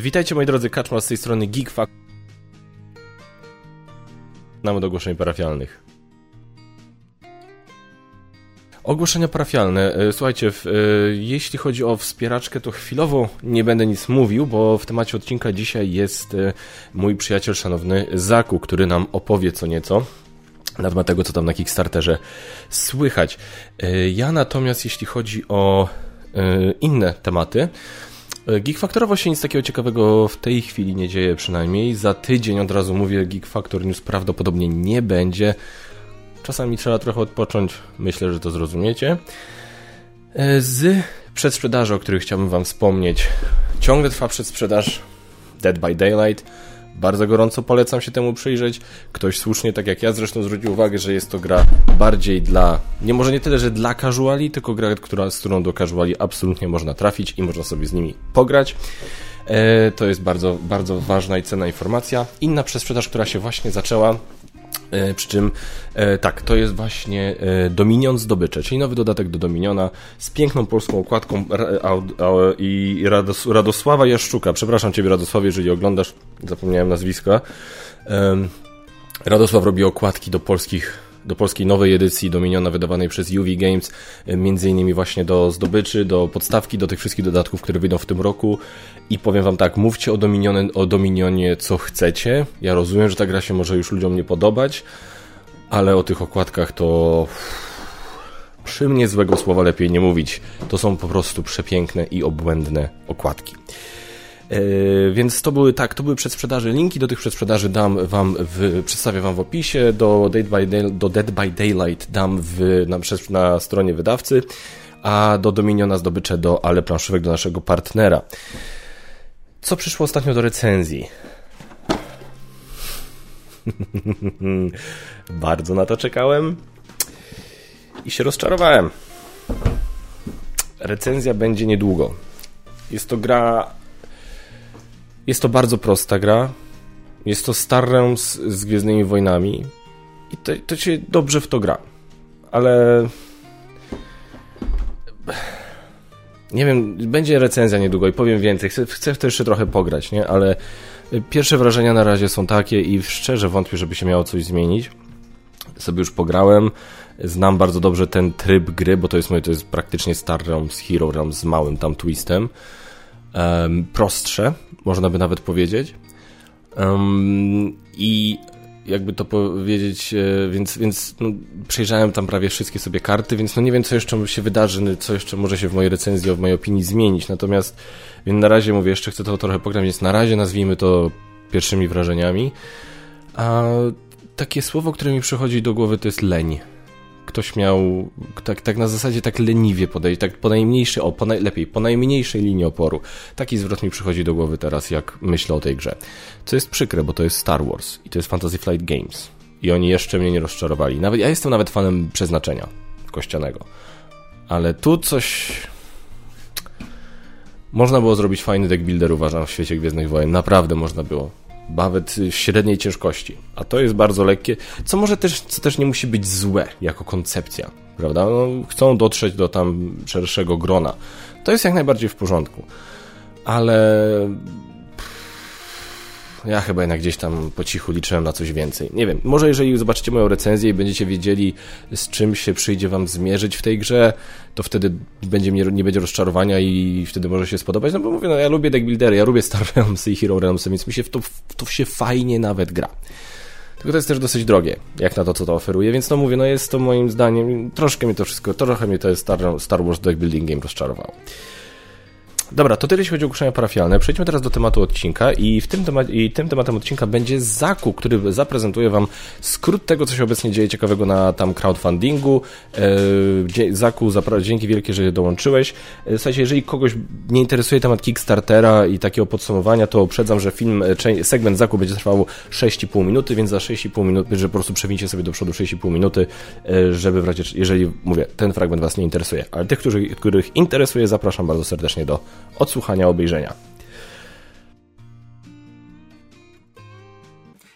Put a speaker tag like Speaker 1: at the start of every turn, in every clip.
Speaker 1: Witajcie moi drodzy, Kaczma z tej strony Geekfa. Mamy do ogłoszeń parafialnych. Ogłoszenia parafialne. E, słuchajcie, w, e, jeśli chodzi o wspieraczkę, to chwilowo nie będę nic mówił, bo w temacie odcinka dzisiaj jest e, mój przyjaciel szanowny Zaku, który nam opowie co nieco na temat tego, co tam na Kickstarterze słychać. Ja natomiast, jeśli chodzi o inne tematy, Geek Factorowo się nic takiego ciekawego w tej chwili nie dzieje przynajmniej. Za tydzień od razu mówię, Geek Factor News prawdopodobnie nie będzie. Czasami trzeba trochę odpocząć, myślę, że to zrozumiecie. Z przedsprzedaży, o których chciałbym Wam wspomnieć. Ciągle trwa przedsprzedaż Dead by Daylight. Bardzo gorąco polecam się temu przyjrzeć. Ktoś słusznie, tak jak ja zresztą zwrócił uwagę, że jest to gra bardziej dla, nie może nie tyle, że dla casuali, tylko gra, która, z którą do casuali absolutnie można trafić i można sobie z nimi pograć. E, to jest bardzo, bardzo ważna i cenna informacja. Inna przesprzedaż, która się właśnie zaczęła, przy czym e, tak, to jest właśnie e, Dominion Zdobycze, czyli nowy dodatek do Dominiona z piękną polską okładką i Radosława Jaszczuka. Przepraszam Ciebie Radosławie, jeżeli oglądasz, zapomniałem nazwiska. Radosław robi okładki do polskich do polskiej nowej edycji Dominiona wydawanej przez UV Games, e, między innymi właśnie do zdobyczy, do podstawki, do tych wszystkich dodatków, które wyjdą w tym roku i powiem wam tak, mówcie o, Dominionie, o Dominionie co chcecie, ja rozumiem, że ta gra się może już ludziom nie podobać, ale o tych okładkach to przy mnie złego słowa lepiej nie mówić. To są po prostu przepiękne i obłędne okładki. E, więc to były tak, to były przedsprzedaże. Linki do tych przedsprzedaży dam wam w, przedstawię wam w opisie. Do Dead by, Day, do Dead by Daylight dam w, na, na stronie wydawcy, a do Dominiona zdobycze do ale planszówek do naszego partnera. Co przyszło ostatnio do recenzji? Bardzo na to czekałem i się rozczarowałem. Recenzja będzie niedługo. Jest to gra jest to bardzo prosta gra. Jest to Star Realms z Gwiezdnymi Wojnami. I to, to się dobrze w to gra. Ale... Nie wiem, będzie recenzja niedługo i powiem więcej. Chcę, chcę w to jeszcze trochę pograć, nie? Ale pierwsze wrażenia na razie są takie i szczerze wątpię, żeby się miało coś zmienić. Sobie już pograłem. Znam bardzo dobrze ten tryb gry, bo to jest moje, to jest praktycznie Star Realms, Hero Realms z małym tam twistem um, prostsze, można by nawet powiedzieć. Um, I jakby to powiedzieć, e, więc, więc no, przejrzałem tam prawie wszystkie sobie karty, więc no nie wiem, co jeszcze się wydarzy, co jeszcze może się w mojej recenzji, w mojej opinii zmienić. Natomiast, więc na razie mówię, jeszcze chcę to trochę pograć, więc na razie nazwijmy to pierwszymi wrażeniami. A takie słowo, które mi przychodzi do głowy, to jest leń ktoś miał tak, tak na zasadzie tak leniwie podejść, tak po najmniejszej, o, po naj, lepiej, po najmniejszej linii oporu. Taki zwrot mi przychodzi do głowy teraz, jak myślę o tej grze. Co jest przykre, bo to jest Star Wars i to jest Fantasy Flight Games. I oni jeszcze mnie nie rozczarowali. Nawet, ja jestem nawet fanem przeznaczenia kościanego. Ale tu coś... Można było zrobić fajny deck builder, uważam, w świecie Gwiezdnych Wojen. Naprawdę można było bawet średniej ciężkości. A to jest bardzo lekkie, co może też, co też nie musi być złe jako koncepcja, prawda? No, chcą dotrzeć do tam szerszego grona. To jest jak najbardziej w porządku. Ale ja chyba jednak gdzieś tam po cichu liczyłem na coś więcej. Nie wiem, może jeżeli zobaczycie moją recenzję i będziecie wiedzieli, z czym się przyjdzie wam zmierzyć w tej grze, to wtedy będzie nie, nie będzie rozczarowania i wtedy może się spodobać. No bo mówię, no ja lubię deckbuildery, ja lubię Star Realmsy i Hero Realmsy, więc mi się w to, w to się fajnie nawet gra. Tylko to jest też dosyć drogie, jak na to, co to oferuje, więc no mówię, no jest to moim zdaniem, troszkę mi to wszystko, trochę mi to Star, Star Wars Game rozczarowało. Dobra, to tyle jeśli chodzi o ogłoszenia parafialne. Przejdźmy teraz do tematu odcinka i, w tym temat, i tym tematem odcinka będzie zakup, który zaprezentuje Wam skrót tego, co się obecnie dzieje ciekawego na tam crowdfundingu. E, Zaku, dzięki wielkie, że dołączyłeś. E, słuchajcie, jeżeli kogoś nie interesuje temat Kickstartera i takiego podsumowania, to uprzedzam, że film, e, segment Zaku będzie trwał 6,5 minuty, więc za 6,5 minuty, że po prostu przewincie sobie do przodu 6,5 minuty, e, żeby w razie, jeżeli, mówię, ten fragment Was nie interesuje. Ale tych, którzy, których interesuje, zapraszam bardzo serdecznie do odsłuchania, obejrzenia.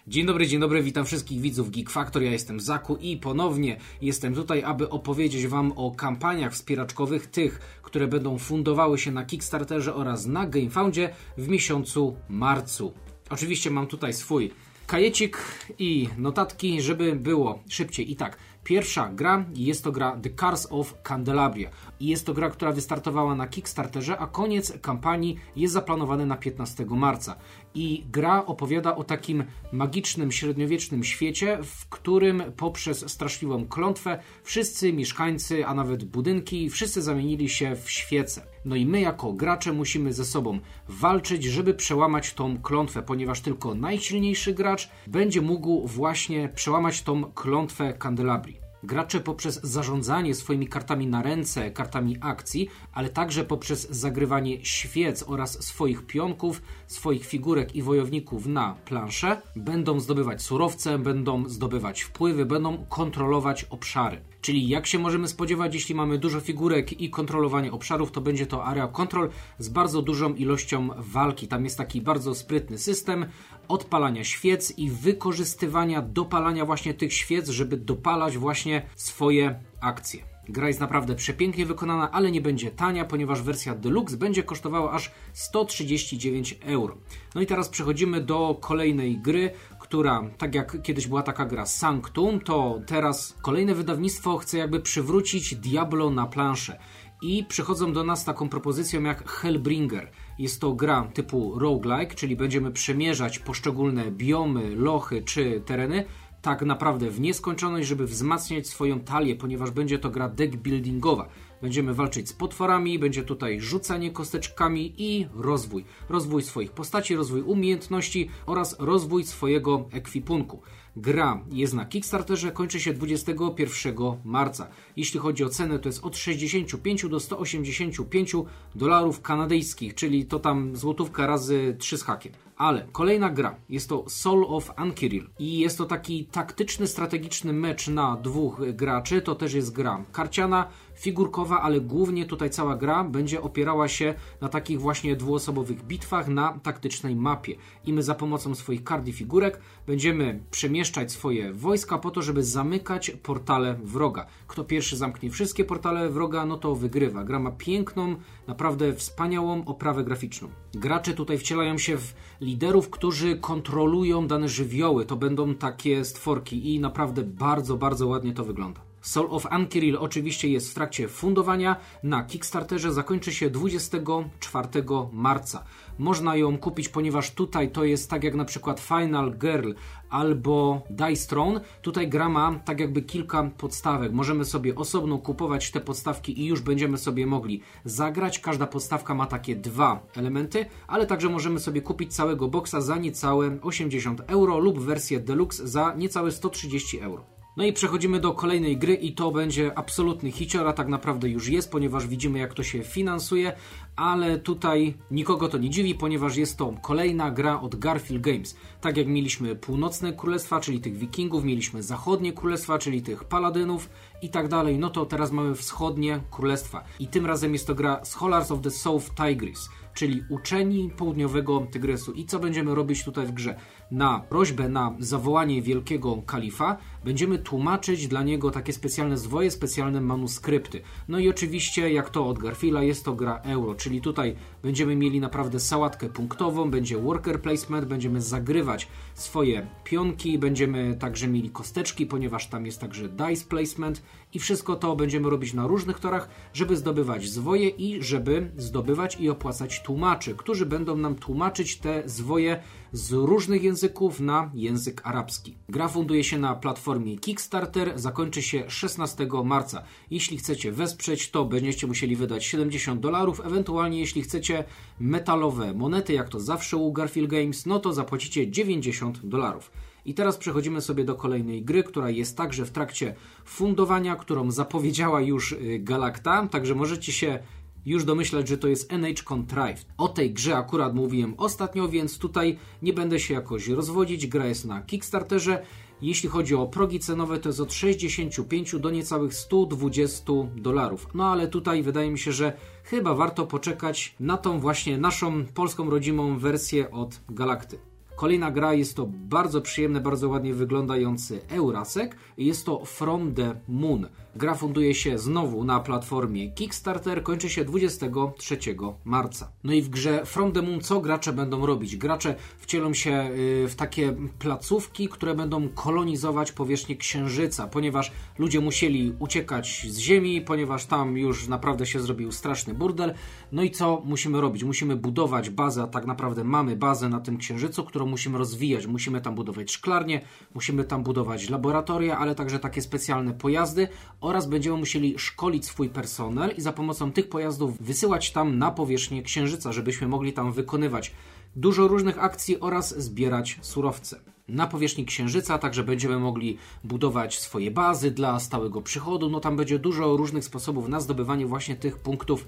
Speaker 2: Dzień dobry, dzień dobry, witam wszystkich widzów Geek Factor, ja jestem Zaku i ponownie jestem tutaj, aby opowiedzieć Wam o kampaniach wspieraczkowych, tych, które będą fundowały się na Kickstarterze oraz na GameFoundzie w miesiącu marcu. Oczywiście mam tutaj swój kajecik i notatki, żeby było szybciej. I tak, Pierwsza gra jest to gra The Cars of Candelabria. I jest to gra, która wystartowała na Kickstarterze, a koniec kampanii jest zaplanowany na 15 marca. I gra opowiada o takim magicznym, średniowiecznym świecie, w którym poprzez straszliwą klątwę wszyscy mieszkańcy, a nawet budynki, wszyscy zamienili się w świece. No i my jako gracze musimy ze sobą walczyć, żeby przełamać tą klątwę, ponieważ tylko najsilniejszy gracz będzie mógł właśnie przełamać tą klątwę Candelabrii. Gracze poprzez zarządzanie swoimi kartami na ręce, kartami akcji, ale także poprzez zagrywanie świec oraz swoich pionków, swoich figurek i wojowników na planszę, będą zdobywać surowce, będą zdobywać wpływy, będą kontrolować obszary. Czyli jak się możemy spodziewać, jeśli mamy dużo figurek i kontrolowanie obszarów, to będzie to area control z bardzo dużą ilością walki. Tam jest taki bardzo sprytny system odpalania świec i wykorzystywania dopalania właśnie tych świec, żeby dopalać właśnie swoje akcje. Gra jest naprawdę przepięknie wykonana, ale nie będzie tania, ponieważ wersja Deluxe będzie kosztowała aż 139 euro. No i teraz przechodzimy do kolejnej gry, która, tak jak kiedyś była taka gra Sanctum, to teraz kolejne wydawnictwo chce jakby przywrócić Diablo na planszę. I przychodzą do nas taką propozycją jak Hellbringer. Jest to gra typu roguelike, czyli będziemy przemierzać poszczególne biomy, lochy czy tereny tak naprawdę w nieskończoność, żeby wzmacniać swoją talię, ponieważ będzie to gra deck buildingowa. Będziemy walczyć z potworami, będzie tutaj rzucanie kosteczkami i rozwój. Rozwój swoich postaci, rozwój umiejętności oraz rozwój swojego ekwipunku. Gra jest na Kickstarterze, kończy się 21 marca. Jeśli chodzi o cenę, to jest od 65 do 185 dolarów kanadyjskich, czyli to tam złotówka razy 3 z hakiem. Ale kolejna gra jest to Soul of Ankiril i jest to taki taktyczny, strategiczny mecz na dwóch graczy. To też jest gra karciana, figurkowa, ale głównie tutaj cała gra będzie opierała się na takich właśnie dwuosobowych bitwach na taktycznej mapie. I my za pomocą swoich kart i figurek będziemy przemieszczać swoje wojska po to, żeby zamykać portale wroga. Kto pierwszy zamknie wszystkie portale wroga, no to wygrywa. Gra ma piękną, naprawdę wspaniałą oprawę graficzną. Gracze tutaj wcielają się w liderów, którzy kontrolują dane żywioły. To będą takie stworki i naprawdę bardzo, bardzo ładnie to wygląda. Soul of Ankiril oczywiście jest w trakcie fundowania. Na Kickstarterze zakończy się 24 marca. Można ją kupić, ponieważ tutaj to jest tak jak na przykład Final Girl albo Dice Throne. Tutaj gra ma tak jakby kilka podstawek. Możemy sobie osobno kupować te podstawki i już będziemy sobie mogli zagrać. Każda podstawka ma takie dwa elementy, ale także możemy sobie kupić całego boxa za niecałe 80 euro lub wersję deluxe za niecałe 130 euro. No i przechodzimy do kolejnej gry i to będzie absolutny hicior, a tak naprawdę już jest, ponieważ widzimy jak to się finansuje, ale tutaj nikogo to nie dziwi, ponieważ jest to kolejna gra od Garfield Games. Tak jak mieliśmy północne królestwa, czyli tych wikingów, mieliśmy zachodnie królestwa, czyli tych paladynów i tak dalej, no to teraz mamy wschodnie królestwa. I tym razem jest to gra Scholars of the South Tigris czyli uczeni południowego Tygrysu. I co będziemy robić tutaj w grze? Na prośbę, na zawołanie wielkiego kalifa będziemy tłumaczyć dla niego takie specjalne zwoje, specjalne manuskrypty. No i oczywiście, jak to od Garfila, jest to gra euro, czyli tutaj będziemy mieli naprawdę sałatkę punktową, będzie worker placement, będziemy zagrywać swoje pionki, będziemy także mieli kosteczki, ponieważ tam jest także dice placement i wszystko to będziemy robić na różnych torach, żeby zdobywać zwoje i żeby zdobywać i opłacać tłumaczy, którzy będą nam tłumaczyć te zwoje z różnych języków na język arabski. Gra funduje się na platformie Kickstarter, zakończy się 16 marca. Jeśli chcecie wesprzeć, to będziecie musieli wydać 70 dolarów, ewentualnie jeśli chcecie metalowe monety, jak to zawsze u Garfield Games, no to zapłacicie 90 dolarów. I teraz przechodzimy sobie do kolejnej gry, która jest także w trakcie fundowania, którą zapowiedziała już y, Galacta, także możecie się już domyślać, że to jest NH Contrived. O tej grze akurat mówiłem ostatnio, więc tutaj nie będę się jakoś rozwodzić. Gra jest na Kickstarterze. Jeśli chodzi o progi cenowe, to jest od 65 do niecałych 120 dolarów. No ale tutaj wydaje mi się, że chyba warto poczekać na tą właśnie naszą polską rodzimą wersję od Galakty. Kolejna gra jest to bardzo przyjemny, bardzo ładnie wyglądający Eurasek. Jest to From the Moon. Gra funduje się znowu na platformie Kickstarter, kończy się 23 marca. No i w grze From the Moon co gracze będą robić? Gracze wcielą się y, w takie placówki, które będą kolonizować powierzchnię Księżyca, ponieważ ludzie musieli uciekać z Ziemi, ponieważ tam już naprawdę się zrobił straszny burdel. No i co musimy robić? Musimy budować bazę, a tak naprawdę mamy bazę na tym Księżycu, którą musimy rozwijać. Musimy tam budować szklarnie, musimy tam budować laboratoria, ale także takie specjalne pojazdy oraz będziemy musieli szkolić swój personel i za pomocą tych pojazdów wysyłać tam na powierzchnię Księżyca, żebyśmy mogli tam wykonywać dużo różnych akcji oraz zbierać surowce. Na powierzchni Księżyca także będziemy mogli budować swoje bazy dla stałego przychodu. No tam będzie dużo różnych sposobów na zdobywanie właśnie tych punktów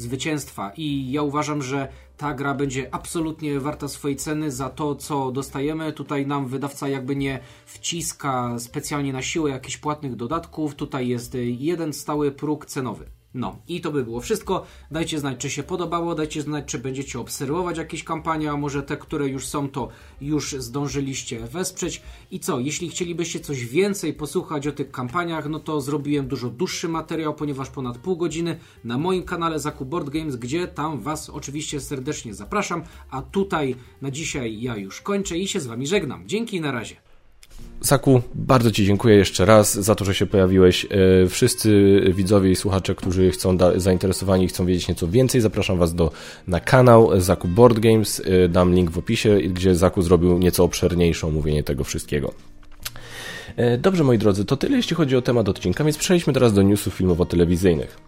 Speaker 2: zwycięstwa. I ja uważam, że ta gra będzie absolutnie warta swojej ceny za to, co dostajemy. Tutaj nam wydawca jakby nie wciska specjalnie na siłę jakichś płatnych dodatków. Tutaj jest jeden stały próg cenowy. No i to by było wszystko. Dajcie znać, czy się podobało, dajcie znać, czy będziecie obserwować jakieś kampanie, a może te, które już są, to już zdążyliście wesprzeć. I co, jeśli chcielibyście coś więcej posłuchać o tych kampaniach, no to zrobiłem dużo dłuższy materiał, ponieważ ponad pół godziny na moim kanale Zaku Board Games, gdzie tam Was oczywiście serdecznie zapraszam. A tutaj na dzisiaj ja już kończę i się z Wami żegnam. Dzięki na razie.
Speaker 1: Saku, bardzo Ci dziękuję jeszcze raz za to, że się pojawiłeś. E, wszyscy widzowie i słuchacze, którzy chcą zainteresowani i chcą wiedzieć nieco więcej, zapraszam Was do, na kanał Zaku Board Games. E, dam link w opisie, gdzie Zaku zrobił nieco obszerniejsze omówienie tego wszystkiego. E, dobrze, moi drodzy, to tyle jeśli chodzi o temat odcinka, więc przejdźmy teraz do newsów filmowo-telewizyjnych.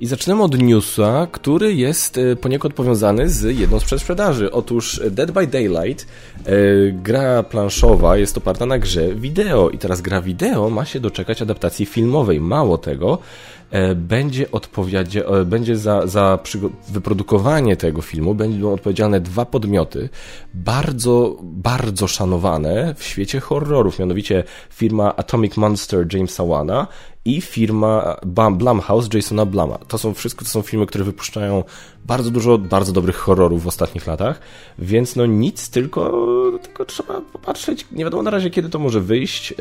Speaker 1: I zaczynamy od newsa, który jest e, poniekąd powiązany z jedną z przedsprzedaży. Otóż Dead by Daylight, e, gra planszowa, jest oparta na grze wideo. I teraz gra wideo ma się doczekać adaptacji filmowej. Mało tego, e, będzie, odpowiedzia- będzie za, za wyprodukowanie tego filmu będą odpowiedzialne dwa podmioty, bardzo, bardzo szanowane w świecie horrorów, mianowicie firma Atomic Monster Jamesa Wana i firma Blumhouse Jasona Bluma. To są wszystko to są filmy, które wypuszczają bardzo dużo bardzo dobrych horrorów w ostatnich latach, więc no nic, tylko, tylko trzeba popatrzeć. Nie wiadomo na razie kiedy to może wyjść.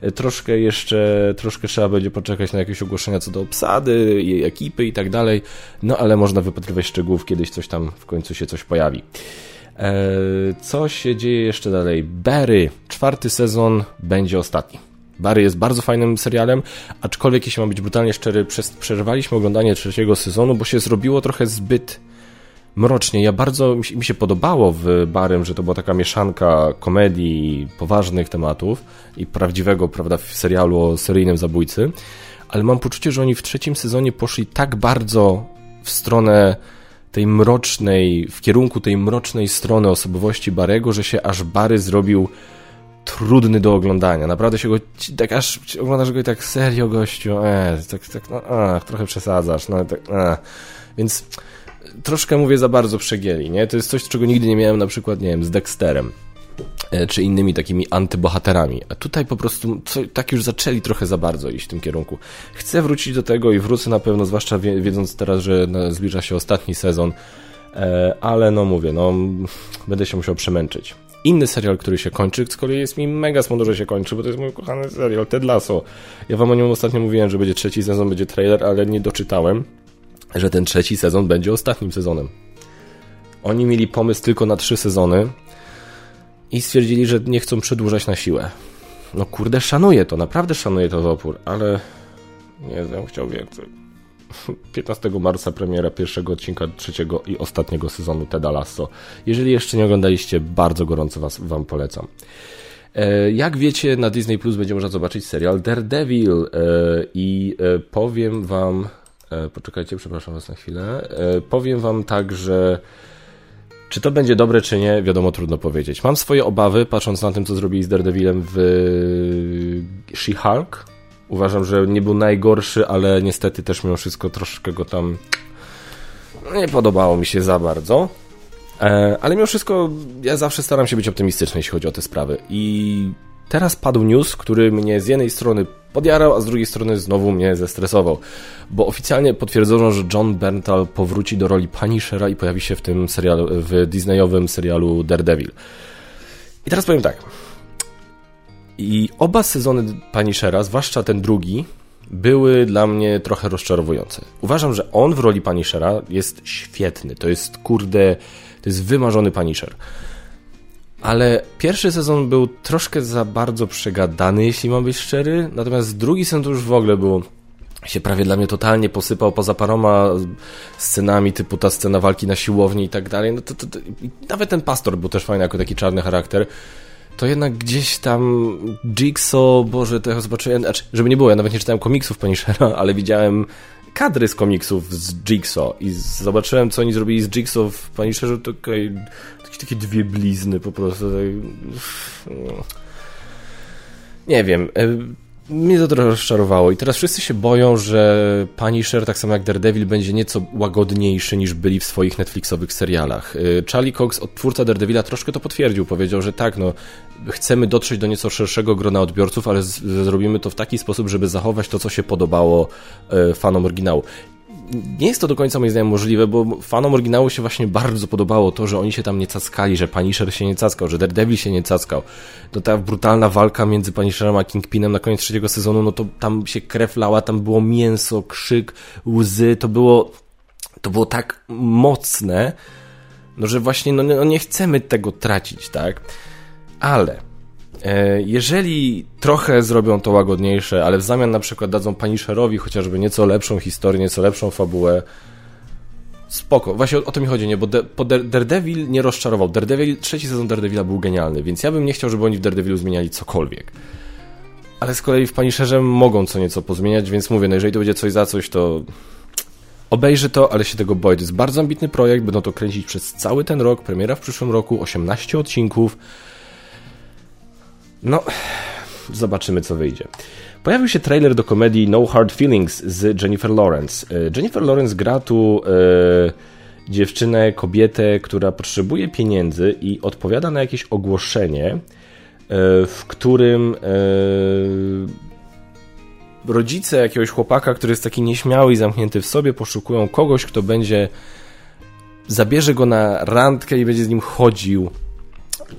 Speaker 1: E, troszkę jeszcze, troszkę trzeba będzie poczekać na jakieś ogłoszenia co do obsady, jej ekipy i tak dalej. No ale można wypatrywać szczegółów, kiedyś coś tam w końcu się coś pojawi. E, co się dzieje jeszcze dalej? Barry, czwarty sezon będzie ostatni. Barry jest bardzo fajnym serialem, aczkolwiek jeśli mam być brutalnie szczery, przerwaliśmy oglądanie trzeciego sezonu, bo się zrobiło trochę zbyt mrocznie. Ja bardzo mi się podobało w Barym, że to była taka mieszanka komedii, poważnych tematów i prawdziwego, prawda, serialu o seryjnym zabójcy, ale mam poczucie, że oni w trzecim sezonie poszli tak bardzo w stronę tej mrocznej, w kierunku tej mrocznej strony osobowości Barego, że się aż Bary zrobił trudny do oglądania. Naprawdę się go, tak aż oglądasz go i tak serio gościu, e, tak, tak no, a, trochę przesadzasz, no tak, a. Więc troszkę mówię za bardzo przegieli, nie? To jest coś, czego nigdy nie miałem na przykład, nie wiem, z Dexterem e, czy innymi takimi antybohaterami. A tutaj po prostu co, tak już zaczęli trochę za bardzo iść w tym kierunku. Chcę wrócić do tego i wrócę na pewno, zwłaszcza wiedząc teraz, że zbliża się ostatni sezon, e, ale no mówię, no będę się musiał przemęczyć. Inny serial, który się kończy, z kolei jest mi mega smutno, że się kończy, bo to jest mój kochany serial, Ted Lasso. Ja wam o nim ostatnio mówiłem, że będzie trzeci sezon, będzie trailer, ale nie doczytałem, że ten trzeci sezon będzie ostatnim sezonem. Oni mieli pomysł tylko na trzy sezony i stwierdzili, że nie chcą przedłużać na siłę. No kurde, szanuję to, naprawdę szanuję to opór, ale nie wiem, chciał więcej. 15 marca premiera pierwszego odcinka trzeciego i ostatniego sezonu Teda Lasso. Jeżeli jeszcze nie oglądaliście, bardzo gorąco was, wam polecam. E, jak wiecie, na Disney Plus będzie można zobaczyć serial Daredevil e, i e, powiem wam, poczekajcie, przepraszam was na chwilę, powiem wam tak, że czy to będzie dobre, czy nie, wiadomo, trudno powiedzieć. Mam swoje obawy, patrząc na tym, co zrobili z Daredevilem w She-Hulk, Uważam, że nie był najgorszy, ale niestety też mimo wszystko troszkę go tam nie podobało mi się za bardzo. E, ale mimo wszystko ja zawsze staram się być optymistyczny, jeśli chodzi o te sprawy. I teraz padł news, który mnie z jednej strony podjarał, a z drugiej strony znowu mnie zestresował. Bo oficjalnie potwierdzono, że John Berntal powróci do roli Punishera i pojawi się w tym serialu, w Disneyowym serialu Daredevil. I teraz powiem tak. I oba sezony Punishera, zwłaszcza ten drugi, były dla mnie trochę rozczarowujące. Uważam, że on w roli Punishera jest świetny. To jest, kurde, to jest wymarzony Punisher. Ale pierwszy sezon był troszkę za bardzo przegadany, jeśli mam być szczery. Natomiast drugi sezon już w ogóle było się prawie dla mnie totalnie posypał poza paroma scenami, typu ta scena walki na siłowni i tak dalej. No to, to, to, nawet ten pastor był też fajny jako taki czarny charakter to jednak gdzieś tam Jigsaw, Boże, to ja zobaczyłem, znaczy, żeby nie było, ja nawet nie czytałem komiksów Punishera, ale widziałem kadry z komiksów z Jigsaw i zobaczyłem, co oni zrobili z Jigsaw w Punisherze, to takie, takie dwie blizny po prostu. Tak, nie wiem. Mnie to trochę rozczarowało i teraz wszyscy się boją, że Punisher, tak samo jak Daredevil, będzie nieco łagodniejszy niż byli w swoich Netflixowych serialach. Y, Charlie Cox, twórca Daredevila, troszkę to potwierdził. Powiedział, że tak, no, chcemy dotrzeć do nieco szerszego grona odbiorców, ale zrobimy to w taki sposób, żeby zachować to, co się podobało y, fanom oryginału nie jest to do końca moim zdaniem możliwe, bo fanom oryginału się właśnie bardzo podobało to, że oni się tam nie cackali, że Punisher się nie cackał, że Daredevil się nie cackał. To ta brutalna walka między Punisherem a Kingpinem na koniec trzeciego sezonu, no to tam się krew lała, tam było mięso, krzyk, łzy, to było, to było tak mocne, no że właśnie no, no nie chcemy tego tracić, tak? Ale jeżeli trochę zrobią to łagodniejsze, ale w zamian na przykład dadzą Punisherowi chociażby nieco lepszą historię, nieco lepszą fabułę, spoko. Właśnie o, o to mi chodzi, nie? Bo, de, bo Daredevil nie rozczarował. Daredevil, trzeci sezon Daredevila był genialny, więc ja bym nie chciał, żeby oni w Daredevilu zmieniali cokolwiek. Ale z kolei w Punisherze mogą co nieco pozmieniać, więc mówię, no jeżeli to będzie coś za coś, to obejrzę to, ale się tego boję. To jest bardzo ambitny projekt, będą to kręcić przez cały ten rok, premiera w przyszłym roku, 18 odcinków. No, zobaczymy co wyjdzie. Pojawił się trailer do komedii No Hard Feelings z Jennifer Lawrence. E, Jennifer Lawrence gra tu e, dziewczynę, kobietę, która potrzebuje pieniędzy i odpowiada na jakieś ogłoszenie, e, w którym rodzice jakiegoś chłopaka, który jest taki nieśmiały i zamknięty w sobie, poszukują kogoś, kto będzie zabierze go na randkę i będzie z nim chodził.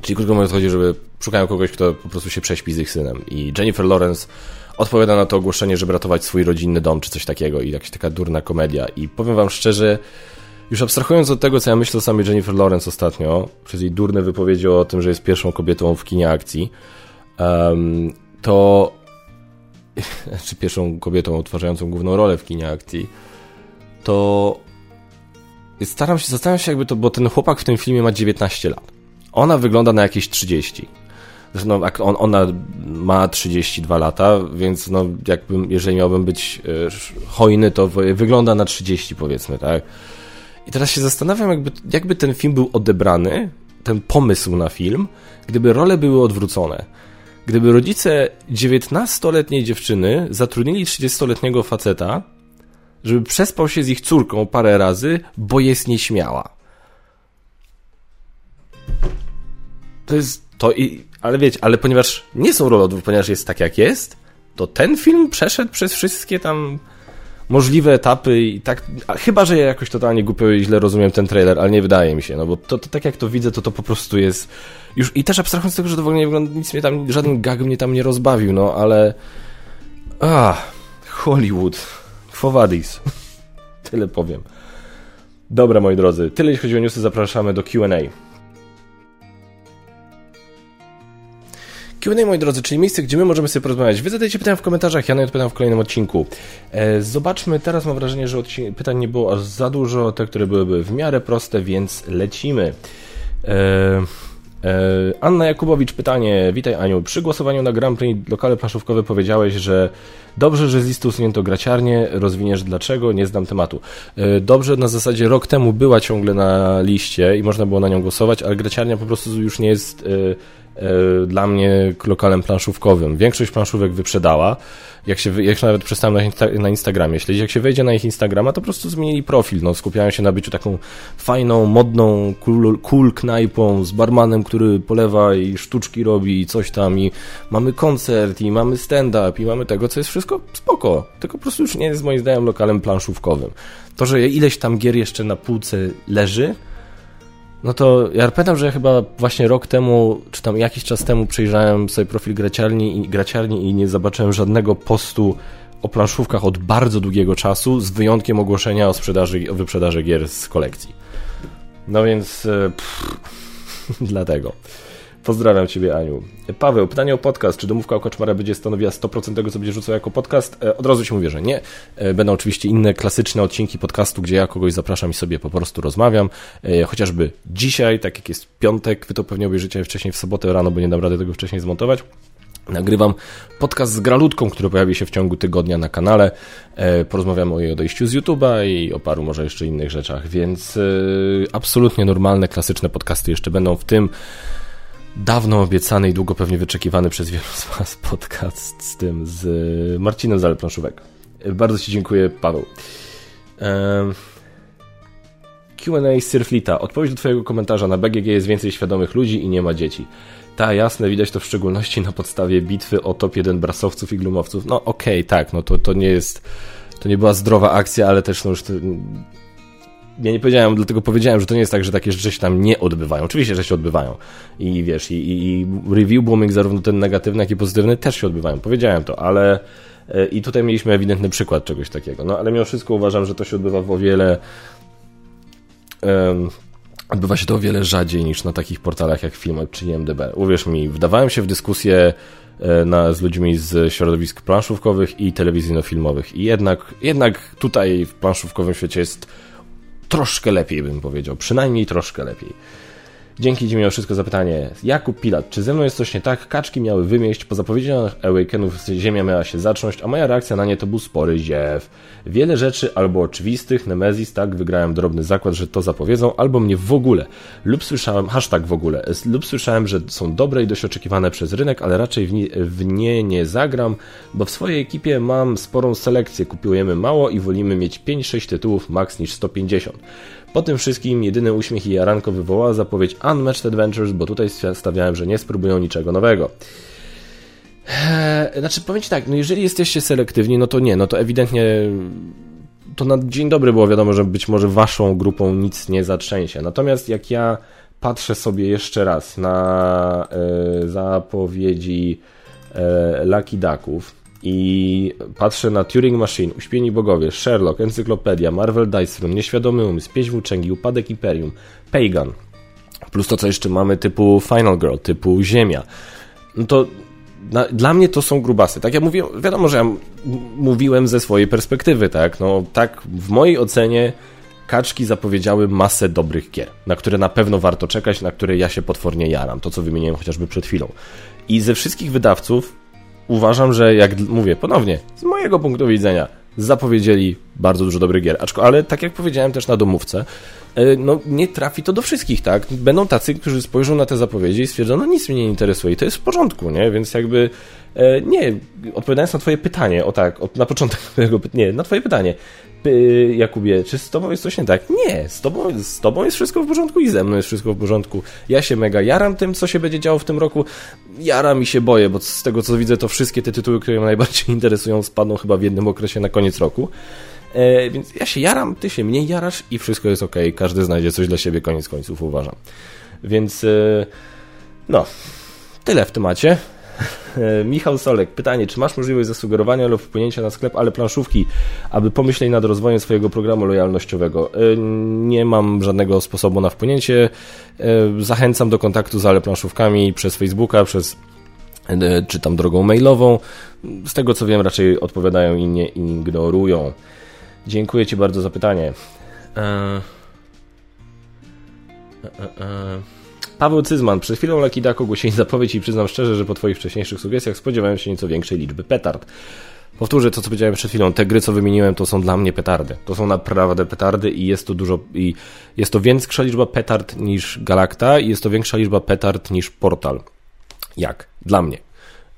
Speaker 1: Czyli krótko mówiąc chodzi, żeby szukają kogoś, kto po prostu się prześpi z ich synem. I Jennifer Lawrence odpowiada na to ogłoszenie, żeby ratować swój rodzinny dom, czy coś takiego. I jakaś taka durna komedia. I powiem wam szczerze, już abstrahując od tego, co ja myślę o samej Jennifer Lawrence ostatnio, przez jej durne wypowiedzi o tym, że jest pierwszą kobietą w kinie akcji, um, to czy pierwszą kobietą odtwarzającą główną rolę w kinie akcji, to staram się, zastanawiam się jakby to, bo ten chłopak w tym filmie ma 19 lat. Ona wygląda na jakieś 30. No, on, ona ma 32 lata, więc no, jakbym, jeżeli miałbym być e, hojny, to wygląda na 30 powiedzmy, tak? I teraz się zastanawiam, jakby, jakby ten film był odebrany, ten pomysł na film, gdyby role były odwrócone. Gdyby rodzice 19-letniej dziewczyny zatrudnili 30-letniego faceta, żeby przespał się z ich córką parę razy, bo jest nieśmiała. To jest to i ale wiecie, ale ponieważ nie są rolodów, ponieważ jest tak jak jest, to ten film przeszedł przez wszystkie tam możliwe etapy i tak, chyba, że ja jakoś totalnie głupio i źle rozumiem ten trailer, ale nie wydaje mi się, no bo to, to tak jak to widzę, to to po prostu jest już i też abstrahując z tego, że to w ogóle nie wygląda, nic mnie tam, żaden gag mnie tam nie rozbawił, no ale ah, Hollywood, Fowadis, tyle powiem. Dobra, moi drodzy, tyle jeśli chodzi o newsy, zapraszamy do Q&A. Q&A, moi drodzy, czyli miejsce, gdzie my możemy sobie porozmawiać. Wy zadajcie pytania w komentarzach, ja na nie odpowiadam w kolejnym odcinku. E, zobaczmy, teraz mam wrażenie, że pytań nie było aż za dużo, te, które byłyby w miarę proste, więc lecimy. E, e, Anna Jakubowicz, pytanie. Witaj Aniu. Przy głosowaniu na Grand Prix lokale planszówkowe powiedziałeś, że dobrze, że z listy usunięto graciarnię. Rozwiniesz dlaczego? Nie znam tematu. E, dobrze, na zasadzie rok temu była ciągle na liście i można było na nią głosować, ale graciarnia po prostu już nie jest e, dla mnie lokalem planszówkowym. Większość planszówek wyprzedała. Jak się, jak nawet przestałem na Instagramie śledzić, jak się wejdzie na ich Instagrama, to po prostu zmienili profil. No, skupiają się na byciu taką fajną, modną, cool, cool knajpą z barmanem, który polewa i sztuczki robi i coś tam i mamy koncert i mamy stand-up i mamy tego, co jest wszystko spoko. Tylko po prostu już nie jest moim zdaniem lokalem planszówkowym. To, że ileś tam gier jeszcze na półce leży, no to ja pamiętam, że chyba właśnie rok temu, czy tam jakiś czas temu przejrzałem sobie profil graciarni i, graciarni i nie zobaczyłem żadnego postu o planszówkach od bardzo długiego czasu, z wyjątkiem ogłoszenia o sprzedaży, o wyprzedaży gier z kolekcji. No więc e, pff, dlatego. Pozdrawiam Ciebie, Aniu. Paweł, pytanie o podcast. Czy domówka o Koczmara będzie stanowiła 100% tego, co będzie rzucał jako podcast? E, od razu Ci mówię, że nie. E, będą oczywiście inne klasyczne odcinki podcastu, gdzie ja kogoś zapraszam i sobie po prostu rozmawiam. E, chociażby dzisiaj, tak jak jest piątek, Wy to pewnie obejrzycie wcześniej w sobotę rano, bo nie dam rady tego wcześniej zmontować. Nagrywam podcast z Gralutką, który pojawi się w ciągu tygodnia na kanale. Porozmawiamy o jej odejściu z YouTube'a i o paru może jeszcze innych rzeczach, więc absolutnie normalne, klasyczne podcasty jeszcze będą w tym dawno obiecany i długo pewnie wyczekiwany przez wielu z Was podcast z tym, z Marcinem Zaleplanszówek. Bardzo Ci dziękuję, Paweł. Q&A Sirflita. Odpowiedź do Twojego komentarza. Na BGG jest więcej świadomych ludzi i nie ma dzieci. Ta, jasne, widać to w szczególności na podstawie bitwy o top 1 brasowców i glumowców. No okej, okay, tak, no to, to nie jest, to nie była zdrowa akcja, ale też no już ja nie powiedziałem, dlatego powiedziałem, że to nie jest tak, że takie rzeczy się tam nie odbywają. Oczywiście, że się odbywają. I wiesz, i, i review booming, zarówno ten negatywny, jak i pozytywny, też się odbywają. Powiedziałem to, ale e, i tutaj mieliśmy ewidentny przykład czegoś takiego. No ale mimo wszystko uważam, że to się odbywa w o wiele. Um, odbywa się to o wiele rzadziej niż na takich portalach jak Filmek czy IMDb. Uwierz mi, wdawałem się w dyskusję e, na, z ludźmi z środowisk planszówkowych i telewizyjno-filmowych. I jednak, jednak tutaj w planszówkowym świecie jest troszkę lepiej, bym powiedział. Przynajmniej troszkę lepiej. Dzięki Ci mimo wszystko zapytanie. Jakub Pilat, czy ze mną jest coś nie tak? Kaczki miały wymieść, po zapowiedziach Awakenów Ziemia miała się zacząć, a moja reakcja na nie to był spory ziew. Wiele rzeczy albo oczywistych, Nemezis, tak, wygrałem drobny zakład, że to zapowiedzą, albo mnie w ogóle, lub słyszałem, hashtag w ogóle, lub słyszałem, że są dobre i dość oczekiwane przez rynek, ale raczej w nie, w nie nie zagram, bo w swojej ekipie mam sporą selekcję, kupujemy mało i wolimy mieć 5-6 tytułów max niż 150. Po tym wszystkim jedyny uśmiech i jaranko wywołała zapowiedź Unmatched Adventures, bo tutaj stawiałem, że nie spróbują niczego nowego. Eee, znaczy, powiem Ci tak, no jeżeli jesteście selektywni, no to nie, no to ewidentnie to na dzień dobry było wiadomo, że być może waszą grupą nic nie zatrzęsie. Natomiast jak ja patrzę sobie jeszcze raz na e, zapowiedzi e, Lucky Ducków, i patrzę na Turing Machine, Uśpieni Bogowie, Sherlock, Encyklopedia, Marvel Dice Room, Nieświadomy Umysł, Pieśń Włóczęgi, Upadek Imperium, Pagan, plus to, co jeszcze mamy typu Final Girl, typu Ziemia, no to na, dla mnie to są grubasy. Tak jak mówiłem, wiadomo, że ja mówiłem ze swojej perspektywy, tak? No tak, w mojej ocenie kaczki zapowiedziały masę dobrych gier, na które na pewno warto czekać, na które ja się potwornie jaram. To, co wymieniłem chociażby przed chwilą. I ze wszystkich wydawców uważam, że jak mówię ponownie, z mojego punktu widzenia, zapowiedzieli bardzo dużo dobrych gier. Aczko, ale tak jak powiedziałem też na domówce, e, no nie trafi to do wszystkich, tak? Będą tacy, którzy spojrzą na te zapowiedzi i stwierdzą, no nic mnie nie interesuje i to jest w porządku, nie? Więc jakby e, nie, odpowiadając na twoje pytanie, o tak, na początek twojego nie, na twoje pytanie, Jakubie, czy z tobą jest coś nie tak? Nie, z tobą, z tobą jest wszystko w porządku i ze mną jest wszystko w porządku. Ja się mega jaram tym, co się będzie działo w tym roku. Jaram i się boję, bo z tego co widzę, to wszystkie te tytuły, które mnie najbardziej interesują, spadną chyba w jednym okresie na koniec roku. E, więc ja się jaram, ty się mniej jarasz i wszystko jest ok. Każdy znajdzie coś dla siebie, koniec końców, uważam. Więc e, no, tyle w temacie. Michał Solek, pytanie, czy masz możliwość zasugerowania lub wpłynięcia na sklep, ale planszówki, aby pomyśleć nad rozwojem swojego programu lojalnościowego? E, nie mam żadnego sposobu na wpłynięcie. E, zachęcam do kontaktu z ale planszówkami przez Facebooka, przez e, czy tam drogą mailową. Z tego co wiem, raczej odpowiadają i nie ignorują. Dziękuję Ci bardzo za pytanie. Eee... Eee... Paweł Cyzman, przed chwilą Lucky Duck ogłosili zapowiedź i przyznam szczerze, że po Twoich wcześniejszych sugestiach spodziewałem się nieco większej liczby petard. Powtórzę to, co powiedziałem przed chwilą. Te gry, co wymieniłem, to są dla mnie petardy. To są naprawdę petardy i jest to dużo, i jest to większa liczba petard niż Galacta i jest to większa liczba petard niż Portal. jak? Dla mnie.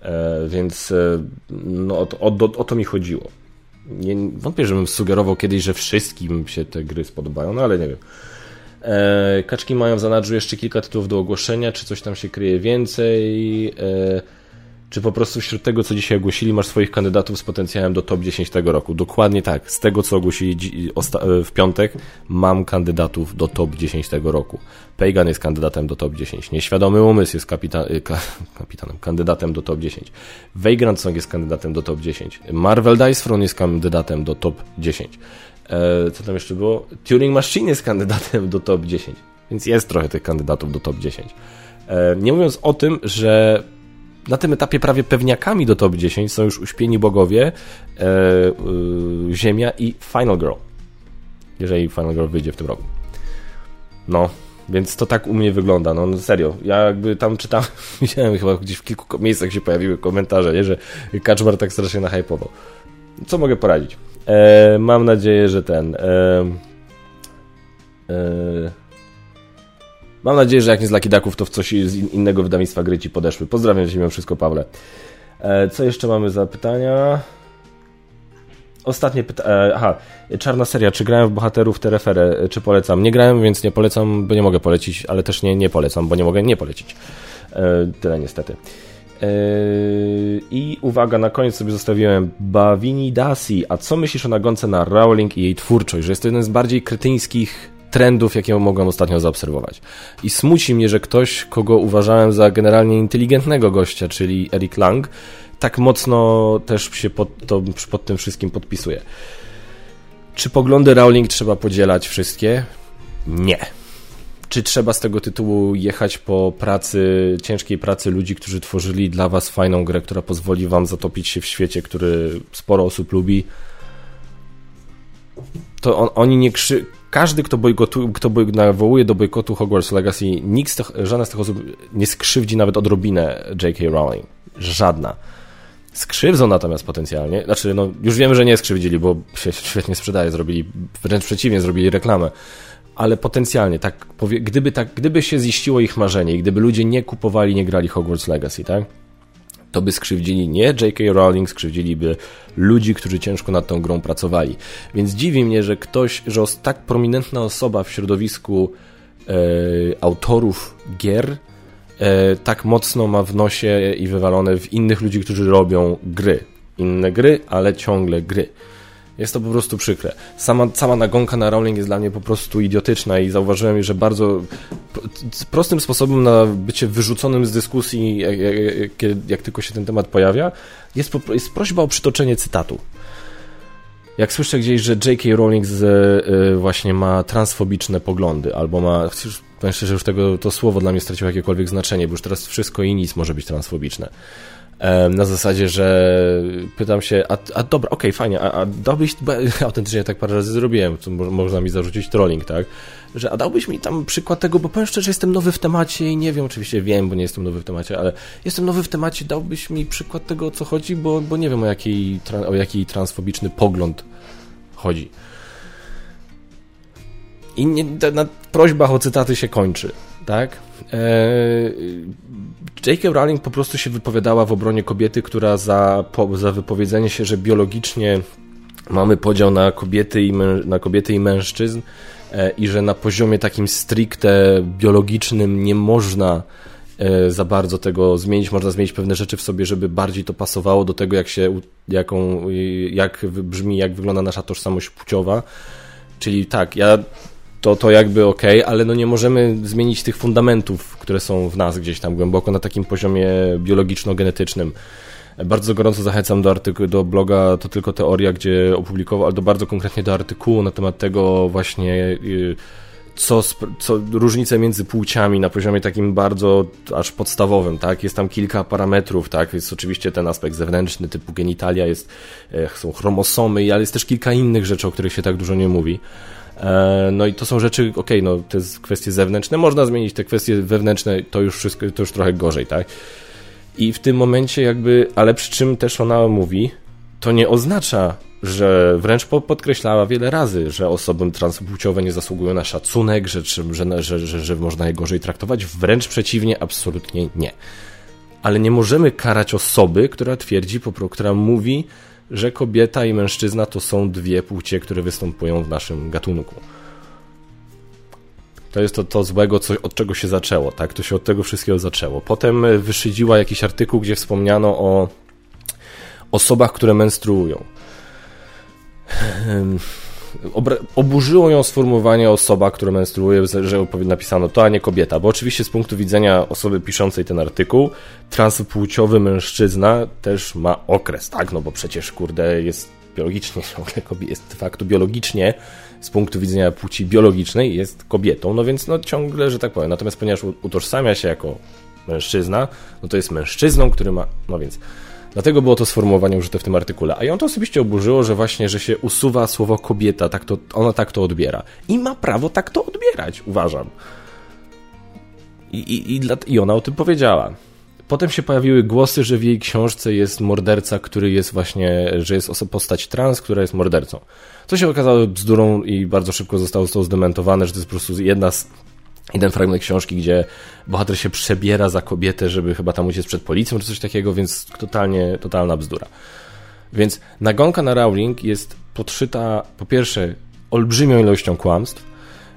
Speaker 1: E, więc e, no, o, o, o, to mi chodziło. Nie, wątpię, żebym sugerował kiedyś, że wszystkim się te gry spodobają, no ale nie wiem. E, kaczki mają w zanadrzu jeszcze kilka tytułów do ogłoszenia, czy coś tam się kryje więcej. E, czy po prostu wśród tego, co dzisiaj ogłosili, masz swoich kandydatów z potencjałem do top 10 tego roku? Dokładnie tak. Z tego, co ogłosili e, w piątek, mam kandydatów do top 10 tego roku. Pagan jest kandydatem do top 10. Nieświadomy umysł jest kapita e, ka kapitanem, kandydatem do top 10. Vagrant Song jest kandydatem do top 10. Marvel Dice Throne jest kandydatem do top 10. E, co tam jeszcze było? Turing Machine jest kandydatem do top 10. Więc jest trochę tych kandydatów do top 10. E, nie mówiąc o tym, że na tym etapie prawie pewniakami do top 10 są już uśpieni bogowie, e, Ziemia i Final Girl. Jeżeli Final Girl wyjdzie w tym roku. No, więc to tak u mnie wygląda, no, no serio. Ja jakby tam czytam, widziałem chyba gdzieś w kilku miejscach się pojawiły komentarze, nie, że Kaczmar tak strasznie nahypował. Co mogę poradzić? E, mam nadzieję, że ten... E, e, Mam nadzieję, że jak nie z Lucky Ducków, to w coś z innego wydawnictwa gry ci podeszły. Pozdrawiam cię mimo wszystko, Pawle. E, co jeszcze mamy za pytania? Ostatnie pytanie. Aha, czarna seria. Czy grałem w bohaterów Tereferę? E, czy polecam? Nie grałem, więc nie polecam, bo nie mogę polecić, ale też nie, nie polecam, bo nie mogę nie polecić. E, tyle niestety. I uwaga, na koniec sobie zostawiłem Bawini Dasi. A co myślisz o nagonce na Rowling i jej twórczość? Że jest to jeden z bardziej kretyńskich trendów, jakie mogłem ostatnio zaobserwować. I smuci mnie, że ktoś, kogo uważałem za generalnie inteligentnego gościa, czyli Eric Lang, tak mocno też się pod, to, pod tym wszystkim podpisuje. Czy poglądy Rowling trzeba podzielać wszystkie? Nie. Czy trzeba z tego tytułu jechać po pracy, ciężkiej pracy ludzi, którzy tworzyli dla was fajną grę, która pozwoli wam zatopić się w świecie, który sporo osób lubi? To on, oni nie krzy każdy, kto, bojkotu, kto boj, nawołuje do bojkotu Hogwarts Legacy, nikt z tych, żadna z tych osób nie skrzywdzi nawet odrobinę J.K. Rowling. Żadna. Skrzywdzą natomiast potencjalnie, znaczy no już wiemy, że nie skrzywdzili, bo się świetnie sprzedaje, zrobili, wręcz przeciwnie, zrobili reklamę, ale potencjalnie, tak, powie, gdyby, tak, gdyby się ziściło ich marzenie i gdyby ludzie nie kupowali, nie grali Hogwarts Legacy, tak? to by skrzywdzili nie J.K. Rowling, skrzywdziliby ludzi, którzy ciężko nad tą grą pracowali. Więc dziwi mnie, że ktoś, że tak prominentna osoba w środowisku e, autorów gier e, tak mocno ma w nosie i wywalone w innych ludzi, którzy robią gry. Inne gry, ale ciągle gry. Jest to po prostu przykre. Sama, sama nagonka na Rowling jest dla mnie po prostu idiotyczna i zauważyłem, że bardzo prostym sposobem na bycie wyrzuconym z dyskusji, jak, jak, jak tylko się ten temat pojawia, jest, jest prośba o przytoczenie cytatu. Jak słyszę gdzieś, że J.K. Rowling z, y, właśnie ma transfobiczne poglądy, albo ma. Powiem szczerze, już tego, to słowo dla mnie straciło jakiekolwiek znaczenie, bo już teraz wszystko i nic może być transfobiczne na zasadzie, że pytam się, a, a dobra, okej, okay, fajnie, a, a dałbyś, autentycznie tak parę razy zrobiłem, co można mi zarzucić trolling, tak, że a dałbyś mi tam przykład tego, bo powiem szczerze, jestem nowy w temacie i nie wiem, oczywiście wiem, bo nie jestem nowy w temacie, ale jestem nowy w temacie, dałbyś mi przykład tego, o co chodzi, bo, bo nie wiem, o jaki, o jaki transfobiczny pogląd chodzi. I nie, na prośbach o cytaty się kończy, tak? Eee, J.K. Rowling po prostu się wypowiadała w obronie kobiety, która za, po, za wypowiedzenie się, że biologicznie mamy podział na kobiety i, na kobiety i mężczyzn e, i że na poziomie takim stricte biologicznym nie można e, za bardzo tego zmienić. Można zmienić pewne rzeczy w sobie, żeby bardziej to pasowało do tego, jak się, jaką, jak brzmi, jak wygląda nasza tożsamość płciowa. Czyli tak, ja to, to jakby ok, ale no nie możemy zmienić tych fundamentów, które są w nas gdzieś tam głęboko na takim poziomie biologiczno-genetycznym. Bardzo gorąco zachęcam do, artyku- do bloga To Tylko Teoria, gdzie opublikował, ale do bardzo konkretnie do artykułu na temat tego właśnie y, co, co różnice między płciami na poziomie takim bardzo aż podstawowym, tak? Jest tam kilka parametrów, tak? Jest oczywiście ten aspekt zewnętrzny typu genitalia, jest, e, są chromosomy, ale jest też kilka innych rzeczy, o których się tak dużo nie mówi. E, no i to są rzeczy, okej, okay, no te kwestie zewnętrzne, można zmienić, te kwestie wewnętrzne to już wszystko, to już trochę gorzej, tak? I w tym momencie jakby, ale przy czym też ona mówi, to nie oznacza, że wręcz podkreślała wiele razy, że osoby transpłciowe nie zasługują na szacunek, że, że, że, że, że można je gorzej traktować. Wręcz przeciwnie, absolutnie nie. ale nie możemy karać osoby, która twierdzi, która mówi, że kobieta i mężczyzna to są dwie płcie, które występują w naszym gatunku. To jest to, to złego, co, od czego się zaczęło, tak? To się od tego wszystkiego zaczęło. Potem wyszydziła jakiś artykuł, gdzie wspomniano o osobach, które menstruują oburzyło ją sformułowanie osoba, która menstruuje, że napisano to, a nie kobieta, bo oczywiście z punktu widzenia osoby piszącej ten artykuł, transpłciowy mężczyzna też ma okres, tak, no bo przecież, kurde, jest biologicznie, jest de facto biologicznie, z punktu widzenia płci biologicznej jest kobietą, no więc no ciągle, że tak powiem, natomiast ponieważ utożsamia się jako mężczyzna, no to jest mężczyzną, który ma, no więc Dlatego było to sformułowanie użyte w tym artykule. A ją to osobiście oburzyło, że właśnie, że się usuwa słowo kobieta, tak to, ona tak to odbiera. I ma prawo tak to odbierać, uważam. I, i, i, dla, I ona o tym powiedziała. Potem się pojawiły głosy, że w jej książce jest morderca, który jest właśnie, że jest postać trans, która jest mordercą. Co się okazało bzdurą i bardzo szybko zostało, zostało zdementowane, że to jest po prostu jedna z jeden fragment książki, gdzie bohater się przebiera za kobietę, żeby chyba tam uciec przed policją czy coś takiego, więc totalnie, totalna bzdura. Więc nagonka na Rowling jest podszyta po pierwsze olbrzymią ilością kłamstw,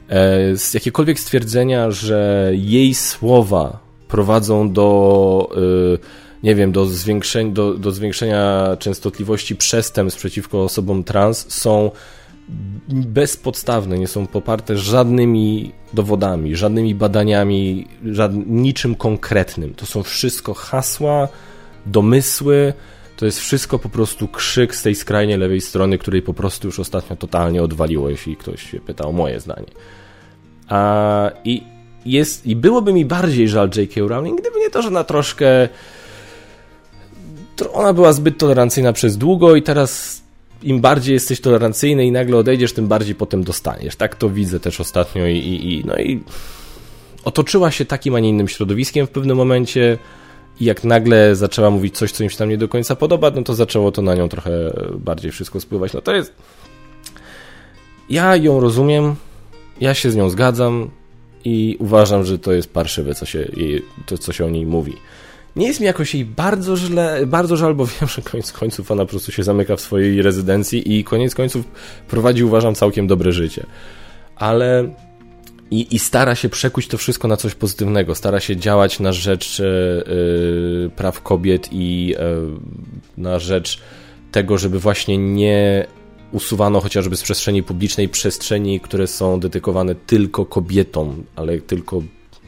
Speaker 1: e, z jakiekolwiek stwierdzenia, że jej słowa prowadzą do e, nie wiem, do zwiększenia, do, do zwiększenia częstotliwości przestępstw przeciwko osobom trans są bezpodstawne, nie są poparte żadnymi dowodami, żadnymi badaniami, niczym konkretnym. To są wszystko hasła, domysły, to jest wszystko po prostu krzyk z tej skrajnie lewej strony, której po prostu już ostatnio totalnie odwaliło, jeśli ktoś się pyta o moje zdanie. A, i, jest, I byłoby mi bardziej żal J.K. Rowling, gdyby nie to, że ona troszkę ona była zbyt tolerancyjna przez długo i teraz im bardziej jesteś tolerancyjny i nagle odejdziesz, tym bardziej potem dostaniesz. Tak to widzę też ostatnio i, i, i no i otoczyła się takim, a nie innym środowiskiem w pewnym momencie i jak nagle zaczęła mówić coś, co im się tam nie do końca podoba, no to zaczęło to na nią trochę bardziej wszystko spływać. No to jest... Ja ją rozumiem, ja się z nią zgadzam i uważam, że to jest parszywe, co się, to, co się o niej mówi. Nie jest mi jakoś jej bardzo źle, bardzo żal, bo wiem, że koniec końców ona po prostu się zamyka w swojej rezydencji i koniec końców prowadzi, uważam, całkiem dobre życie. Ale i, i stara się przekuć to wszystko na coś pozytywnego, stara się działać na rzecz yy, praw kobiet i yy, na rzecz tego, żeby właśnie nie usuwano chociażby z przestrzeni publicznej przestrzeni, które są dedykowane tylko kobietom, ale tylko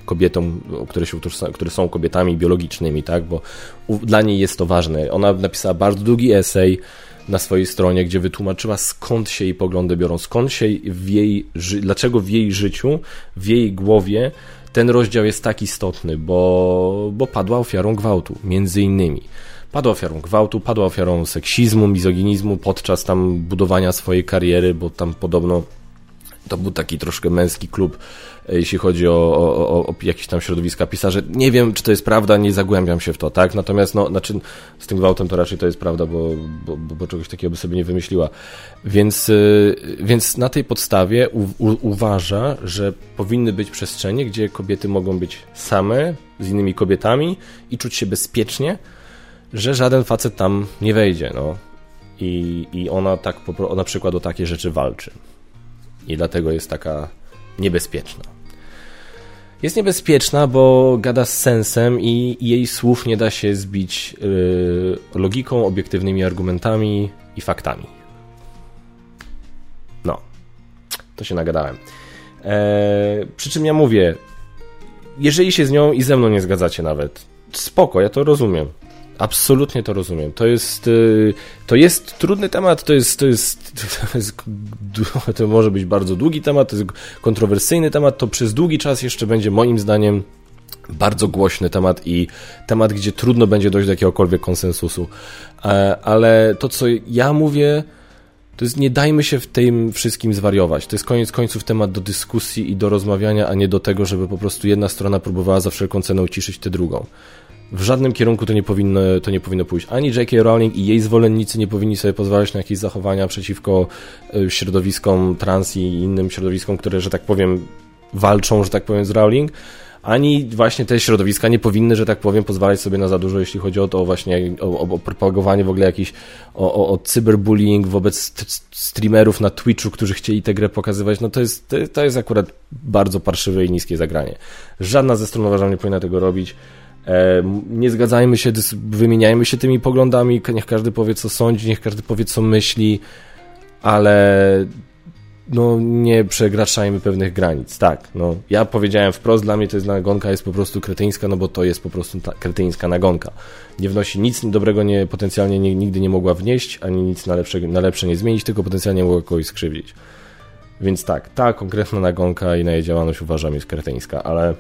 Speaker 1: kobietom, które, się, które są kobietami biologicznymi, tak, bo dla niej jest to ważne. Ona napisała bardzo długi esej na swojej stronie, gdzie wytłumaczyła skąd się jej poglądy biorą, skąd się w jej, dlaczego w jej życiu, w jej głowie ten rozdział jest tak istotny, bo, bo padła ofiarą gwałtu, między innymi. Padła ofiarą gwałtu, padła ofiarą seksizmu, mizoginizmu podczas tam budowania swojej kariery, bo tam podobno to był taki troszkę męski klub, e, jeśli chodzi o, o, o, jakieś tam środowiska pisarzy. Nie wiem, czy to jest prawda, nie zagłębiam się w to, tak? Natomiast, no, znaczy, z tym gwałtem to raczej to jest prawda, bo, bo, bo czegoś takiego by sobie nie wymyśliła. Więc, e, więc na tej podstawie u, u, uważa, że powinny być przestrzenie, gdzie kobiety mogą być same z innymi kobietami i czuć się bezpiecznie, że żaden facet tam nie wejdzie, no. I, i ona tak, na przykład o takie rzeczy walczy i dlatego jest taka niebezpieczna. Jest niebezpieczna, bo gada z sensem i jej słów nie da się zbić yy, logiką, obiektywnymi argumentami i faktami. No, to się nagadałem. Eee, przy czym ja mówię, jeżeli się z nią i ze mną nie zgadzacie nawet, spoko, ja to rozumiem. Absolutnie to rozumiem. To jest, y, to jest trudny temat, to jest, to jest, to jest, to może być bardzo długi temat, to jest kontrowersyjny temat, to przez długi czas jeszcze będzie moim zdaniem bardzo głośny temat i temat, gdzie trudno będzie dojść do jakiegokolwiek konsensusu. E, ale to, co ja mówię, to jest nie dajmy się w tym wszystkim zwariować. To jest koniec końców temat do dyskusji i do rozmawiania, a nie do tego, żeby po prostu jedna strona próbowała za wszelką cenę uciszyć tę drugą w żadnym kierunku to nie powinno, to nie powinno pójść. Ani J.K. Rowling i jej zwolennicy nie powinni sobie pozwalać na jakieś zachowania przeciwko e, środowiskom trans i innym środowiskom, które, że tak powiem, walczą, że tak powiem, z Rowling, ani właśnie te środowiska nie powinny, że tak powiem, pozwalać sobie na za dużo, jeśli chodzi o to właśnie, o, o propagowanie w ogóle jakiś, o, o, o cyberbullying wobec streamerów na Twitchu, którzy chcieli tę grę pokazywać, no to jest, to jest akurat bardzo parszywe i niskie zagranie. Żadna ze stron uważam nie powinna tego robić. E, nie zgadzajmy się, wymieniajmy się tymi poglądami, niech każdy powie co sądzi, niech każdy powie co myśli, ale no nie przekraczajmy pewnych granic. Tak, no ja powiedziałem wprost, dla mnie to jest nagonka jest po prostu kretyńska, no bo to jest po prostu ta kretyńska nagonka. Nie wnosi nic dobrego, nie, potencjalnie nie, nigdy nie mogła wnieść, ani nic na lepsze, na lepsze nie zmienić, tylko potencjalnie mogła kogoś skrzywdzić. Więc tak, ta konkretna nagonka i na jej działalność uważam jest kretyńska, ale,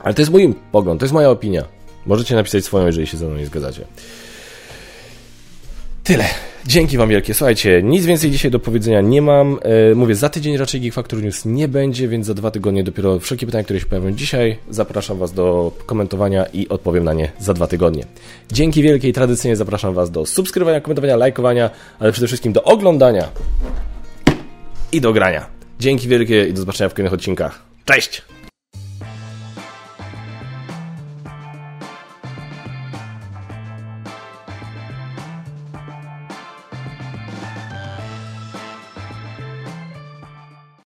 Speaker 1: ale to jest mój pogląd, to jest moja opinia. Możecie napisać swoją, jeżeli się ze mną nie zgadzacie. Tyle. Dzięki Wam wielkie. Słuchajcie, nic więcej dzisiaj do powiedzenia nie mam. E, mówię, za tydzień raczej Geek Factor News nie będzie, więc za dwa tygodnie dopiero wszelkie pytania, które się pojawią dzisiaj, zapraszam Was do komentowania i odpowiem na nie za dwa tygodnie. Dzięki wielkie i tradycyjnie zapraszam Was do subskrybowania, komentowania, lajkowania, ale przede wszystkim do oglądania i do grania. Dzięki wielkie i do zobaczenia w kolejnych odcinkach. Cześć!